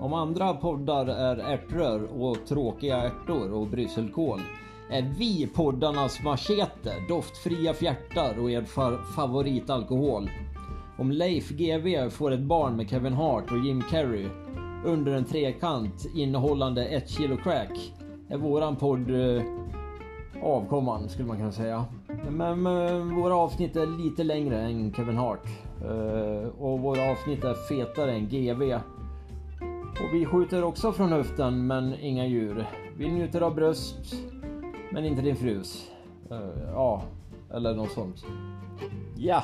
Om andra poddar är ärtrör och tråkiga ärtor och brysselkål är vi poddarnas machete, doftfria fjärtar och er fa- favoritalkohol. Om Leif GW får ett barn med Kevin Hart och Jim Carrey under en trekant innehållande ett kilo crack är våran podd eh, avkomman skulle man kunna säga. Men men våra avsnitt är lite längre än Kevin Hart. Eh, och våra avsnitt är fetare än GV. Och vi skjuter också från höften men inga djur. Vi njuter av bröst men inte din frus. Uh, ja, eller något sånt. Ja,